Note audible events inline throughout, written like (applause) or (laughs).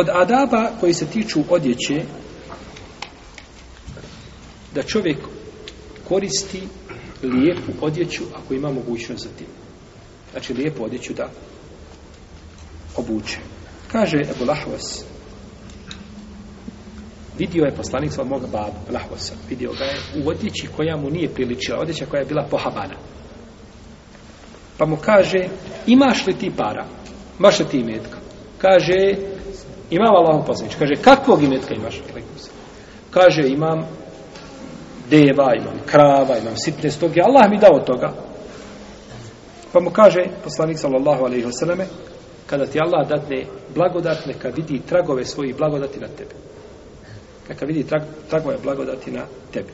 Od adaba koji se tiču odjeće, da čovjek koristi lijepu odjeću ako ima mogućnost za tim. Znači lijepu odjeću da obuče. Kaže Ebu Lahvas, vidio je poslanik svoj moga babu, Lahvasa, vidio ga je u odjeći koja mu nije priličila, odjeća koja je bila pohabana. Pa mu kaže, imaš li ti para? Imaš li ti metka? Kaže, Imam Allahu poslanić. Kaže, kakvog imetka imaš? Kaže, imam deva, imam krava, imam sitne stoge. Allah mi dao toga. Pa mu kaže, poslanik sallallahu alaihi wa sallame, kada ti Allah dadne blagodat, neka vidi tragove svojih blagodati na tebe. Neka vidi trag, tragove blagodati na tebe.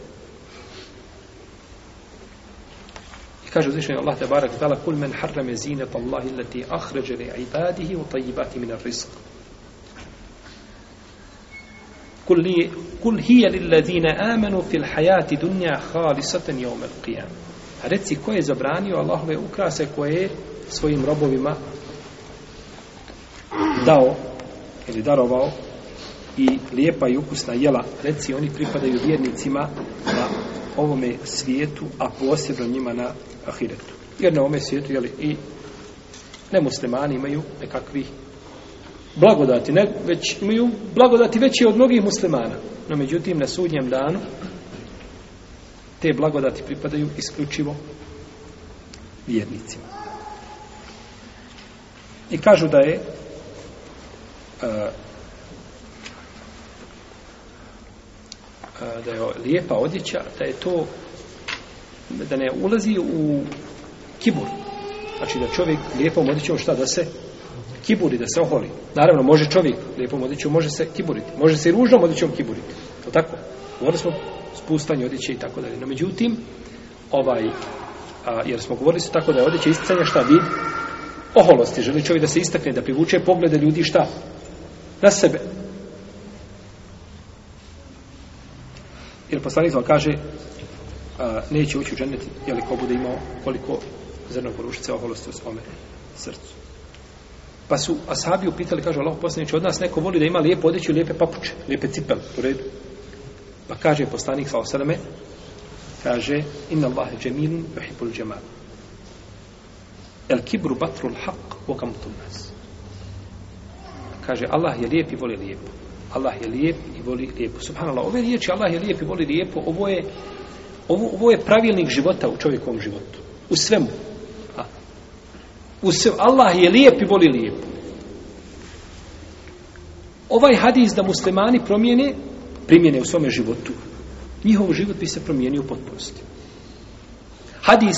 I kaže uzvišenje Allah te barak tala, kul men harrame zinat Allahi lati ahređene ibadihi u tajibati minar rizku kul, li, kul hije lillazine amenu fil hajati dunja halisaten jomel qijam. Reci ko je zabranio Allahove ukrase koje je svojim robovima dao ili darovao i lijepa i ukusna jela. Reci oni pripadaju vjernicima na ovome svijetu, a posebno njima na ahiretu. Jer na ovome svijetu jeli, i nemuslimani imaju nekakvih blagodati, ne, već imaju blagodati veće od mnogih muslimana. No međutim, na sudnjem danu te blagodati pripadaju isključivo vjernicima. I kažu da je a, e, a, e, da je lijepa odjeća, da je to da ne ulazi u kibur. Znači da čovjek lijepom odjećom šta da se kiburi, da se oholi. Naravno, može čovjek lijepom odjećom, može se kiburiti. Može se i ružnom odjećom kiburiti. To tako? Govorili smo spustanje odjeće i tako dalje. No, međutim, ovaj, a, jer smo govorili su tako da je odjeće isticanje šta vid oholosti. Želi čovjek da se istakne, da privuče poglede ljudi šta? Na sebe. Jer poslanik vam kaže a, neće ući u ženet, jel ko bude imao koliko zrnog porušice oholosti u svome srcu. Pa su asabi upitali, kaže Allah poslanić, od nas neko voli da ima lijepo odjeću, lijepe papuče, lijepe cipel, u redu. Pa kaže poslanik sa osadame, kaže, inna Allah džemilun vahibul džemal. El kibru batrul haq u kamutun nas. Kaže, Allah je lijep i voli lijepo. Allah je lijep i voli lijepo. Subhanallah, ove riječi, Allah je lijep i voli lijepo, ovo je, ovo, ovo je pravilnik života u čovjekovom životu. U svemu. Use, Allah je lijep i voli lijep. Ovaj hadis da muslimani promijene, primjene u svome životu, njihov život bi se promijenio u potpunosti. Hadis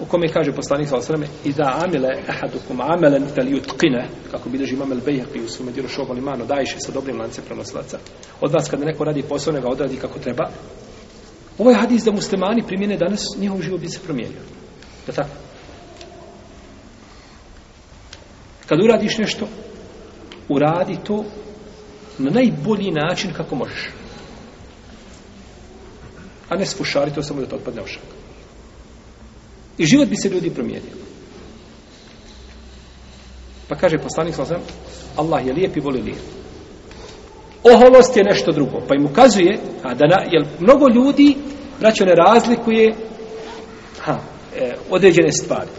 u kome kaže poslanik sallallahu alejhi ve selleme iza amila ahadukum amalan falyutqina kako bi imam al-Baihaqi u svom djelu Šobal iman odajše sa dobrim lancem prenoslaca od vas kada neko radi posao neka odradi kako treba ovaj hadis da muslimani primjene danas njihov život bi se promijenio da tako Kad uradiš nešto, uradi to na najbolji način kako možeš. A ne sfušari to samo da to odpadne u šak. I život bi se ljudi promijenio. Pa kaže poslanik sa Allah je lijep i voli lijep. Oholost je nešto drugo. Pa im ukazuje, a da na, jer mnogo ljudi, braćo, ne razlikuje ha, e, određene stvari.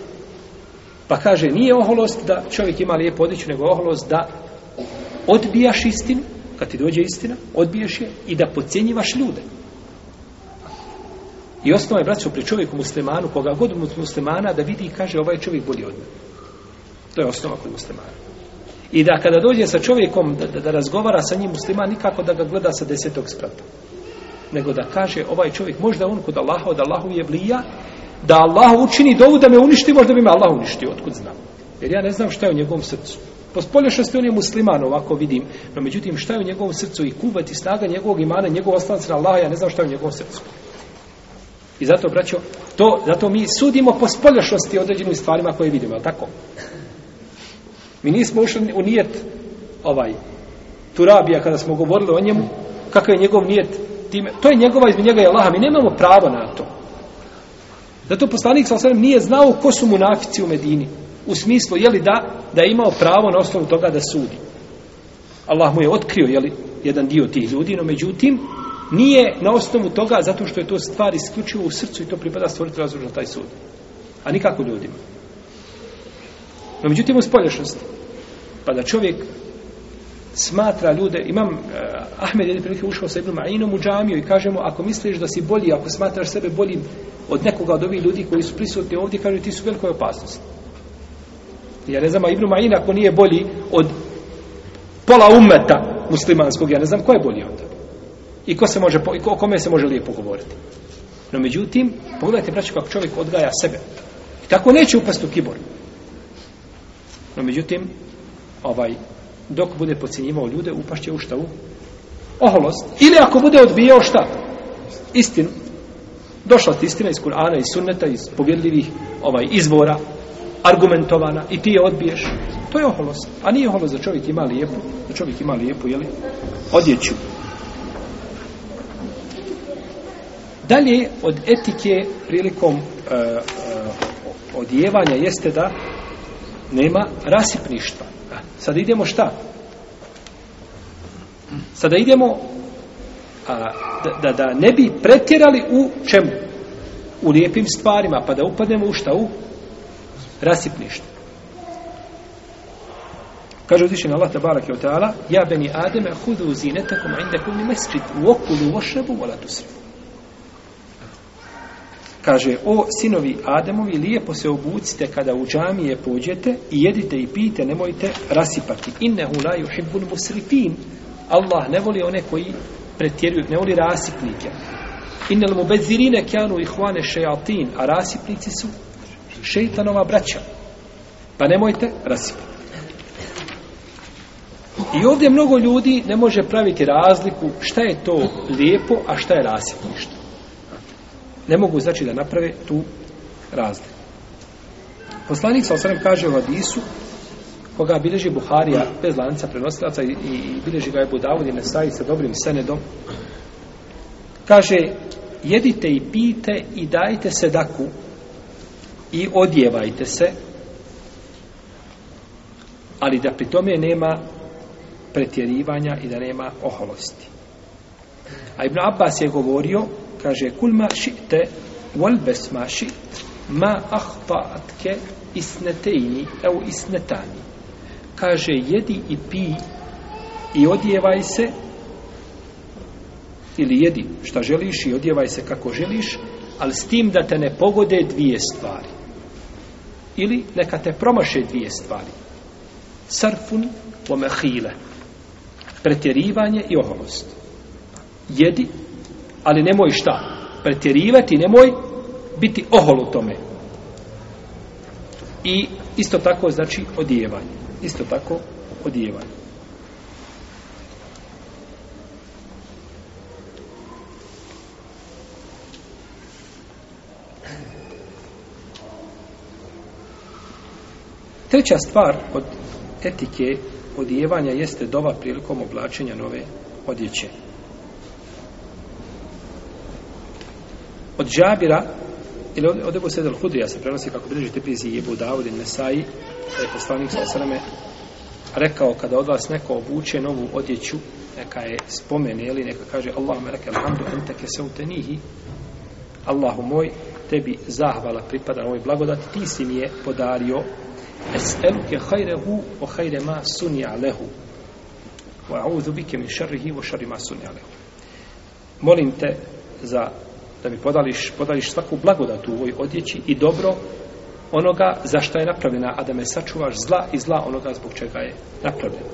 Pa kaže, nije oholost da čovjek ima lijepo odjeću, nego oholost da odbijaš istinu, kad ti dođe istina, odbijaš je i da pocijenjivaš ljude. I osnova je, braćo, pri čovjeku muslimanu, koga god muslimana, da vidi i kaže, ovaj čovjek bolji od mene. To je osnova kod muslimana. I da kada dođe sa čovjekom da, da, da razgovara sa njim musliman, nikako da ga gleda sa desetog sprata. Nego da kaže, ovaj čovjek, možda on kod Allaha, od Allahovi je blija, da Allah učini dovu da me uništi, možda bi me Allah uništio, otkud znam. Jer ja ne znam šta je u njegovom srcu. Po spolješnosti on je musliman, ovako vidim. No međutim, šta je u njegovom srcu i kuvat i snaga njegovog imana, njegov oslanac na Allaha, ja ne znam šta je u njegovom srcu. I zato, braćo, to, zato mi sudimo po spolješnosti određenim stvarima koje vidimo, ali tako? Mi nismo ušli u nijet ovaj, Turabija kada smo govorili o njemu, kakav je njegov nijet, time, to je njegova, izme njega je Allaha, mi nemamo pravo na to. Zato poslanik sa osvrame nije znao ko su munafici u Medini. U smislu, je li da, da je imao pravo na osnovu toga da sudi. Allah mu je otkrio, je li, jedan dio tih ljudi, no međutim, nije na osnovu toga, zato što je to stvar isključivo u srcu i to pripada stvoriti razvoj na taj sud. A nikako ljudima. No međutim, u spolješnosti. Pa da čovjek smatra ljude, imam eh, Ahmed jedne prilike ušao sa Ibn Ma'inom u džamiju i kažemo, ako misliš da si bolji, ako smatraš sebe boljim od nekoga od ovih ljudi koji su prisutni ovdje, kaže, ti su velikoj opasnosti. Ja ne znam, a Ibn Ma'in ako nije bolji od pola umeta muslimanskog, ja ne znam ko je bolji onda. I ko se može, i ko, o kome se može lijepo govoriti. No međutim, pogledajte, braći, kako čovjek odgaja sebe. I tako neće upasti u kibor. No međutim, ovaj, dok bude pocijenjivao ljude, upašće u šta u? Oholost. Ili ako bude odbijao šta? Istinu. Došla ti istina iz Kur'ana, iz sunneta, iz povjedljivih ovaj, izvora, argumentovana, i ti je odbiješ. To je oholost. A nije oholost da čovjek ima lijepu, da čovjek ima lijepu, jeli? Odjeću. Dalje, od etike prilikom uh, uh, odjevanja jeste da nema rasipništva. E, Sada idemo šta? Sada idemo a, da, da, da ne bi pretjerali u čemu? U lijepim stvarima, pa da upadnemo u šta? U rasipništvo. Kaže uzvišen Allah tabarak i otala Ja beni Ademe hudu zinetakom inda kumni mesčit u okulu ošrebu volatu srebu. Kaže, o sinovi Ademovi, lijepo se obucite kada u džamije pođete i jedite i pijete, nemojte rasipati. Innehu la yuhibbul musrifin. Allah ne voli one koji pretjeruju, ne voli rasipnike. Innel mu bedzirine kjanu ihvane šejatin, a rasipnici su šeitanova braća. Pa nemojte rasipati. I ovdje mnogo ljudi ne može praviti razliku šta je to lijepo, a šta je rasipništvo ne mogu znači da naprave tu razliku. Poslanik sa osrem kaže u Adisu, koga bileži Buharija bez lanca prenosilaca i, i, bileži ga je Budavud i Nesaji sa dobrim senedom, kaže, jedite i pijte i dajte sedaku i odjevajte se, ali da pri tome nema pretjerivanja i da nema oholosti. A Ibn Abbas je govorio, kaže kul ma šite wal bes ma šit ma ahpa'atke isnetejni ev isnetani kaže jedi i pi i odjevaj se ili jedi šta želiš i odjevaj se kako želiš ali s tim da te ne pogode dvije stvari ili neka te promaše dvije stvari sarfun o mehile pretjerivanje i oholost jedi ali nemoj šta pretjerivati, nemoj biti ohol u tome. I isto tako znači odijevanje. Isto tako odijevanje. Treća stvar od etike odijevanja jeste dova prilikom oblačenja nove odjeće. od Džabira ili od, od Ebu Sedel Hudrija se prenosi kako bilježi te pizi Ebu Davud i Nesai da je poslanik sa osrame rekao kada od vas neko obuče novu odjeću neka je spomene ili neka kaže Allahu me reke alhamdu enta kesevte nihi Allahu moj tebi zahvala pripada ovoj blagodati ti si mi je podario es'eluke hajrehu o hajre ma sunja lehu wa a'udhu bike min šarrihi o šarri ma sunja lehu molim te za da mi podališ, podališ svaku blagodat u ovoj odjeći i dobro onoga za što je napravljena, a da me sačuvaš zla i zla onoga zbog čega je napravljena.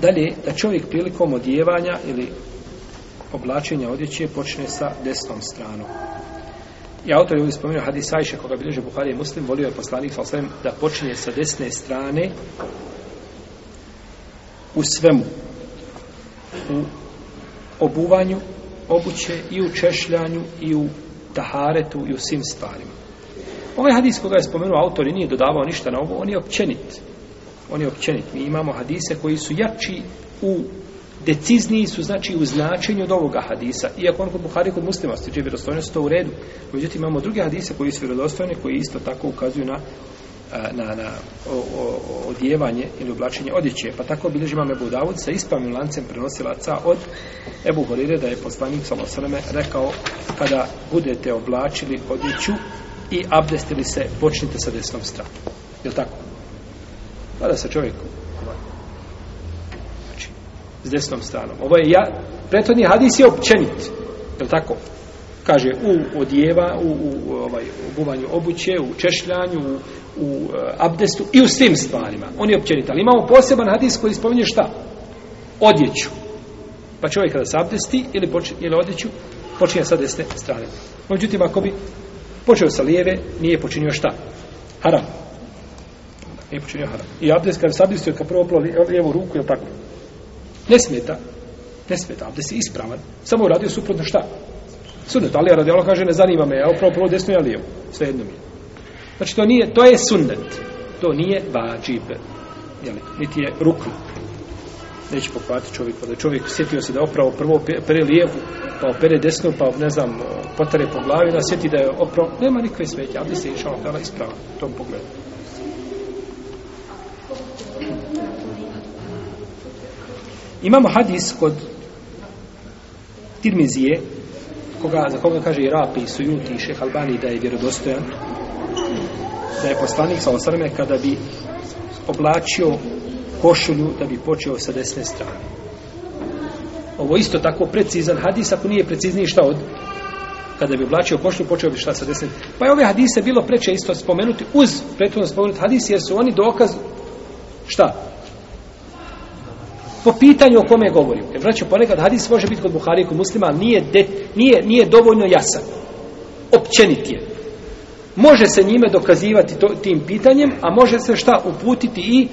Dalje, da čovjek prilikom odjevanja ili oblačenja odjeće počne sa desnom stranom. I autor je ovdje spomenuo Hadis Ajše, koga bilježe Buhari i Muslim, volio je poslanik sa osvijem da počne sa desne strane u svemu. U obuvanju obuće i u češljanju i u taharetu i u svim stvarima. Ovaj hadis koga je spomenuo autor i nije dodavao ništa na ovo, on je općenit. On je općenit. Mi imamo hadise koji su jači u decizniji su znači u značenju od ovoga hadisa. Iako on kod Buhari kod muslima stiče vjerodostojnost to u redu. Međutim imamo druge hadise koji su vjerodostojni koji isto tako ukazuju na na, na o, o, o, odjevanje ili oblačenje odjeće. Pa tako bilježi imam Ebu Davud sa ispravnim lancem prenosilaca od Ebu Horire da je poslanik Salosaleme rekao kada budete oblačili odjeću i abdestili se, počnite sa desnom stranom. Je li tako? Pada se čovjeku. Znači, s desnom stranom. Ovo je ja, prethodni hadis je općenit. Je li tako? kaže u odjeva u, u, u ovaj u obuvanju obuće u češljanju u, u e, abdestu i u svim stvarima. On je općenit, ali imamo poseban hadis koji spominje šta? Odjeću. Pa čovjek kada se abdesti ili, počne, ili odjeću, počinje sa desne strane. Međutim, ako bi počeo sa lijeve, nije počinio šta? Haram. Nije počinio haram. I abdest kada se abdestio, kada prvo plo lijevu ruku, je tako? Ne smeta. Ne smeta. Abdest je ispravan. Samo uradio suprotno šta? Sunnet, ali radi Allah kaže, ne zanima me, ja opravo prvo desno, ja lijevo. Sve jedno mi je. Znači to nije, to je sunnet. To nije vađib. Jeli, niti je rukno. Neće pokvati čovjek, pa da čovjek sjetio se da opravo prvo pere lijevu, pa opere desnu, pa ne znam, potare po glavi, da sjeti da je opravo, nema nikve sveće, ali se išao tala isprava, u tom pogledu. Imamo hadis kod Tirmizije, koga, za koga kaže i Rapi, i Sujuti, i Šehalbani, da je vjerodostojan, da je poslanik sa osrme kada bi oblačio košulju da bi počeo sa desne strane. Ovo isto tako precizan hadis, ako nije precizniji šta od kada bi oblačio košulju, počeo bi šta sa desne. Pa je ove hadise bilo preče isto spomenuti uz prethodno spomenuti hadis, jer su oni dokaz šta? po pitanju o kome govorim. Jer vraćam ponekad hadis može biti kod Buhari i kod muslima, ali nije, de, nije, nije dovoljno jasan. Općenit je može se njime dokazivati to, tim pitanjem, a može se šta uputiti i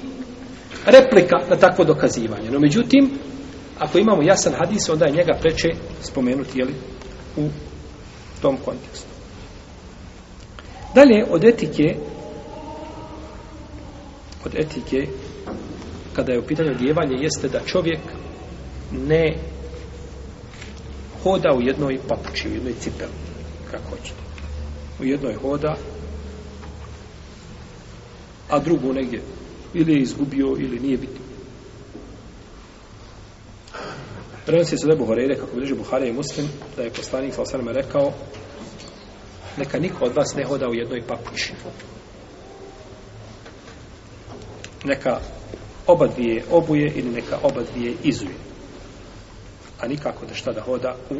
replika na takvo dokazivanje. No, međutim, ako imamo jasan hadis, onda je njega preče spomenuti, jeli, u tom kontekstu. Dalje, od etike, od etike, kada je u pitanju odjevanje, jeste da čovjek ne hoda u jednoj papuči, u jednoj cipeli, kako hoćete u jednoj hoda, a drugu negdje ili je izgubio ili nije bitno. Prenosi se Lebu Horeire, kako bliže Buhare i Muslim, da je poslanik sa osanama rekao neka niko od vas ne hoda u jednoj papuši. Neka oba dvije obuje ili neka oba dvije izuje. A nikako da šta da hoda u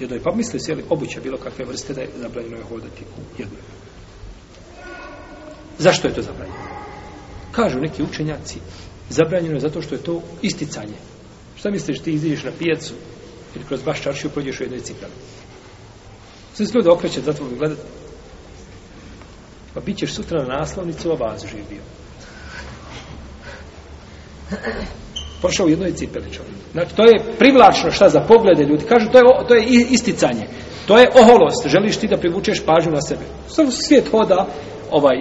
jednoj, pa misli se, jeli, obuća bilo kakve vrste da je zabranjeno je hodati u jednoj. Zašto je to zabranjeno? Kažu neki učenjaci, zabranjeno je zato što je to isticanje. Šta misliš, ti iziđeš na pijacu ili kroz baš čaršiju prođeš u jednoj cipeli? Sve se ljudi okreće, zato mi gledati. Pa bit ćeš sutra na naslovnicu, a vas živio prošao u jednoj cipeli čovjek. Znači, to je privlačno šta za poglede ljudi. Kažu, to je, to je isticanje. To je oholost. Želiš ti da privučeš pažnju na sebe. Sav svijet hoda, ovaj,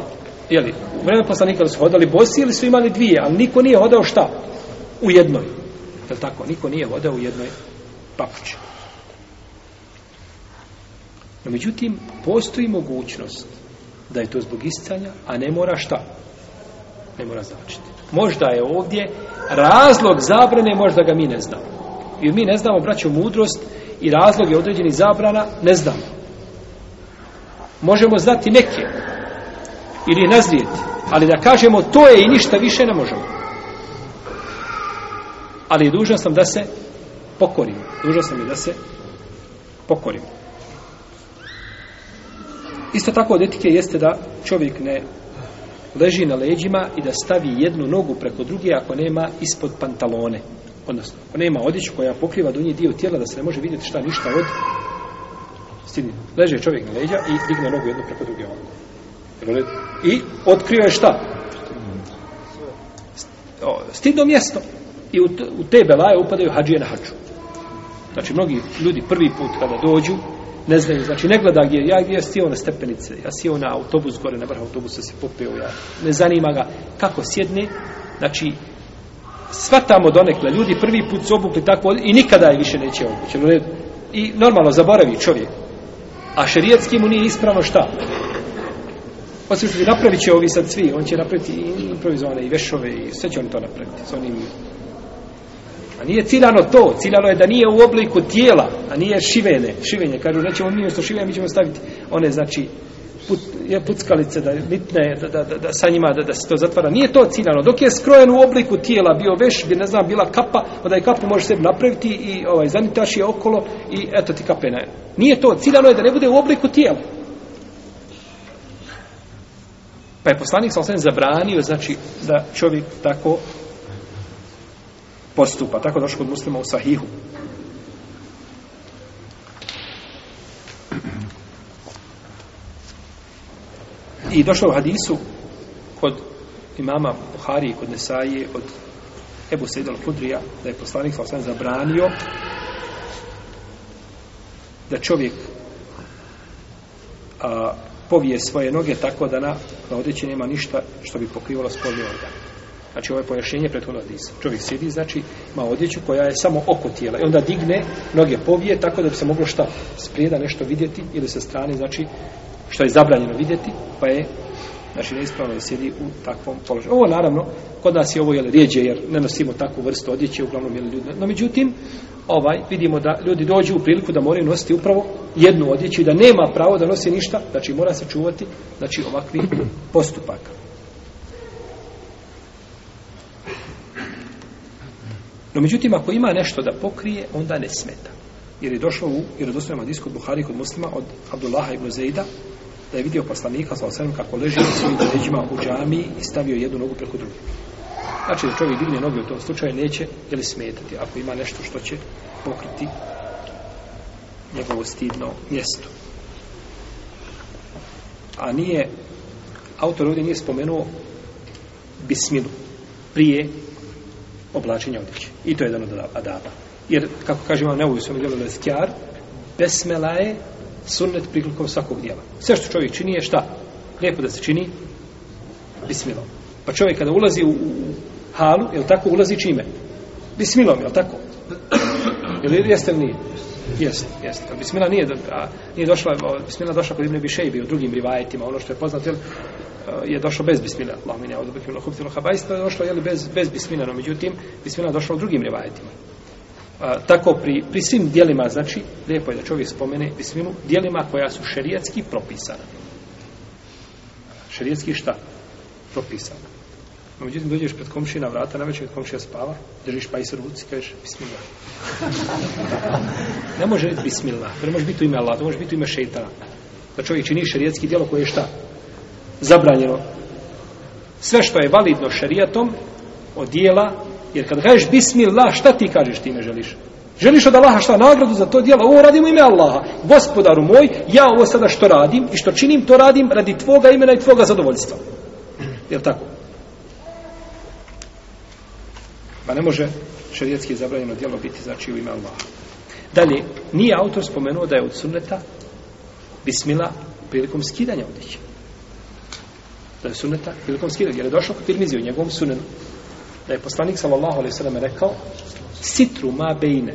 jeli, u vreme poslanika su hodali bosi ili su imali dvije, ali niko nije hodao šta? U jednoj. Je tako? Niko nije hodao u jednoj papuće. No, međutim, postoji mogućnost da je to zbog isticanja, a ne mora šta? Ne mora značiti možda je ovdje razlog zabrane, možda ga mi ne znamo. I mi ne znamo, braću, mudrost i razlog je određeni zabrana, ne znamo. Možemo znati neke ili nazrijeti, ali da kažemo to je i ništa više ne možemo. Ali je dužan sam da se pokorim. Dužan sam i da se pokorim. Isto tako od etike jeste da čovjek ne leži na leđima i da stavi jednu nogu preko druge ako nema ispod pantalone. Odnosno, ako nema odjeću koja pokriva donji dio tijela da se ne može vidjeti šta ništa od stidnje. Leže čovjek na leđa i digne nogu jednu preko druge ovako. I otkrio je šta? Stidno mjesto. I u te belaje upadaju hađije na hađu. Znači, mnogi ljudi prvi put kada dođu, ne znaju, znači ne gleda gdje, ja, ja sjeo na stepenice, ja sjeo na autobus gore, na vrhu autobusa se popeo, ja, ne zanima ga kako sjedne, znači svatamo donekle, ljudi prvi put su obukli tako i nikada je više neće obući. I normalno zaboravi čovjek. A šerijetski mu nije ispravno šta? Osim što napravit će ovi sad svi, on će napraviti i improvizovane i vešove i sve će oni to napraviti. S onim A nije ciljano to, ciljano je da nije u obliku tijela, a nije šivene. Šivenje, kažu, nećemo mi što šivenje, mi ćemo staviti one, znači, put, je puckalice, da je bitne, da, da, da, da sa njima, da, da se to zatvara. Nije to ciljano. Dok je skrojen u obliku tijela, bio veš, bi, ne znam, bila kapa, onda je kapu možeš sebi napraviti i ovaj, zanitaš je okolo i eto ti kapena. Nije to, ciljano je da ne bude u obliku tijela. Pa je poslanik sam sam zabranio, znači, da čovjek tako postupa. Tako došlo kod muslima u sahihu. I došlo u hadisu kod imama Buhari i kod Nesaje od Ebu Sejid al-Kudrija da je poslanik sa osam zabranio da čovjek a, povije svoje noge tako da na, na odjeći nema ništa što bi pokrivalo spolni organ. Znači, ovo je pojašnjenje prethodno hadisa. Čovjek sjedi, znači, ima odjeću koja je samo oko tijela. I onda digne, noge povije, tako da bi se moglo šta sprijeda nešto vidjeti ili sa strane, znači, što je zabranjeno vidjeti, pa je, znači, neispravno da sjedi u takvom položaju. Ovo, naravno, kod nas je ovo, jel, rijeđe, jer ne nosimo takvu vrstu odjeće, uglavnom, jel, ljudi. No, međutim, ovaj, vidimo da ljudi dođu u priliku da moraju nositi upravo jednu odjeću i da nema pravo da nosi ništa, znači, mora se čuvati, znači, ovakvih postupaka. No međutim, ako ima nešto da pokrije, onda ne smeta. Jer je došlo u irodostojnom hadisku od Buhari kod muslima od Abdullaha ibn Zejda, da je vidio poslanika sa osrem kako leži na svojim leđima u džami i stavio jednu nogu preko druge. Znači da čovjek digne noge u tom slučaju neće ili smetati ako ima nešto što će pokriti njegovo stidno mjesto. A nije, autor ovdje nije spomenuo bismilu prije oblačenja odjeće. I to je jedan od adaba. Jer, kako kažem vam, neuvi sam djelom leskjar, besmela je sunnet prilikom svakog djela. Sve što čovjek čini je šta? Lijepo da se čini bismilom. Pa čovjek kada ulazi u halu, je tako, ulazi čime? Bismilom, je tako? Ili jeste li nije? Jeste, jeste. Bismila nije, a, nije došla, bismila došla kod Ibne Bišejbi u drugim rivajetima, ono što je poznato, jel, je došlo bez bismila. Allahu ne odobri kilo hubtilo habaista je došlo je bez bez bismila, no međutim bismila je došlo u drugim rivajetima. A, tako pri, pri svim dijelima, znači, lijepo je da čovjek spomene bisminu, dijelima koja su šerijetski propisana. Šerijetski šta? Propisana. No, međutim, dođeš pred komšina vrata, na večer komšija spava, držiš pa i se ruci, kažeš, bismila. (laughs) ne može biti bismila, ne može biti u ime Allah, to može biti u ime šeitana. Da čovjek čini šerijetski dijelo koje je šta? zabranjeno. Sve što je validno šarijatom, od dijela, jer kad gaješ bismillah, šta ti kažeš ti ne želiš? Želiš od Allaha šta nagradu za to djelo? Ovo radim u ime Allaha. Gospodaru moj, ja ovo sada što radim i što činim, to radim radi tvoga imena i tvoga zadovoljstva. Je li tako? Pa ne može šarijetski zabranjeno djelo biti znači u ime Allaha. Dalje, nije autor spomenuo da je od sunneta bismila prilikom skidanja odjeća da je suneta prilikom skidanja, jer je došao kod Tirmizi u njegovom sunenu. Da je poslanik sallallahu alaihi sallam rekao sitru ma bejne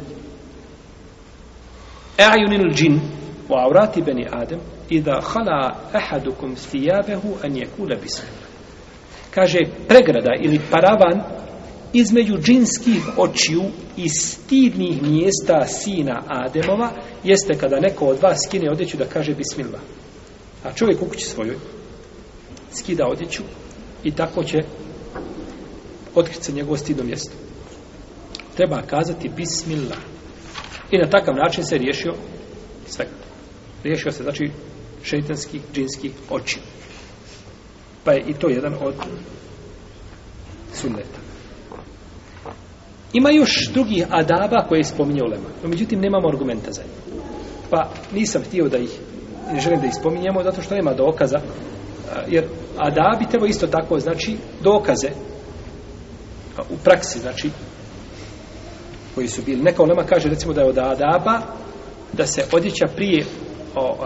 e'ajunin džin u avrati beni Adem i da hala ehadukum sijabehu an je kule Kaže, pregrada ili paravan između džinskih očiju i stidnih mjesta sina Ademova jeste kada neko od vas skine odjeću da kaže bismillah. A čovjek u kući svojoj, skida odjeću i tako će otkriti se njegovo stidno mjesto. Treba kazati bismillah. I na takav način se riješio sve. Riješio se, znači, šeitanski, džinski oči. Pa je i to jedan od sunneta. Ima još drugih adaba koje je spominje u Lema. No, međutim, nemamo argumenta za njih. Pa nisam htio da ih, ne želim da ih spominjemo, zato što nema dokaza, jer a da bi tebo isto tako znači dokaze u praksi znači koji su bili neka onama kaže recimo da je od adaba da se odjeća prije o, o,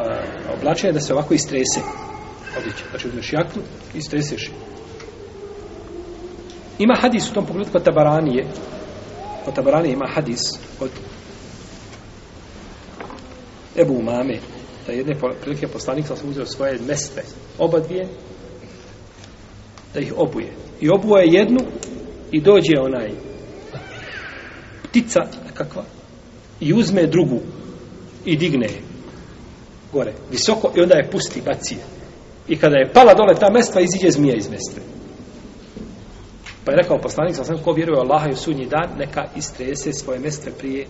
oblačenja da se ovako istrese odjeća znači uzmeš jaknu i streseš ima hadis u tom pogledu kod tabaranije kod tabaranije ima hadis od Ebu Umame da jedne prilike poslanik sam uzeo svoje mespe oba dvije da ih obuje. I obuo je jednu i dođe onaj ptica nekakva i uzme drugu i digne je gore, visoko i onda je pusti, baci je. I kada je pala dole ta mestva, iziđe zmija iz mestve. Pa je rekao poslanik, sam sam ko vjeruje Allaha i u sudnji dan, neka istrese svoje mestve prije,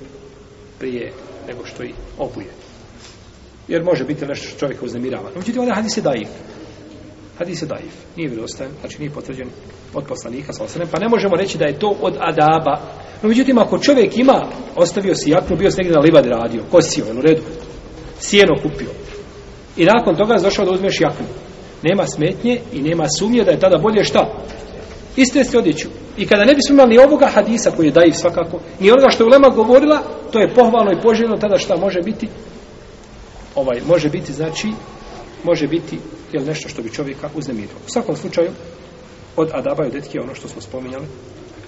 prije nego što i obuje. Jer može biti nešto što čovjek uznemirava. Međutim, ovdje hadis je daif. Hadis je daif, nije bilo ostajen, znači nije potvrđen od poslanika, sa osrem, pa ne možemo reći da je to od adaba. No, međutim, ako čovjek ima, ostavio si jaknu, bio se negdje na livad radio, kosio, jel u redu, sjeno kupio, i nakon toga je došao da uzmeš jaknu. Nema smetnje i nema sumnje da je tada bolje šta? Iste se odjeću. I kada ne bismo imali ni ovoga hadisa koji je daif svakako, ni onoga što je Ulema govorila, to je pohvalno i poželjno tada šta može biti? Ovaj, može biti, znači, može biti jel nešto što bi čovjeka uznemirilo. U svakom slučaju, od adaba i odetke ono što smo spominjali,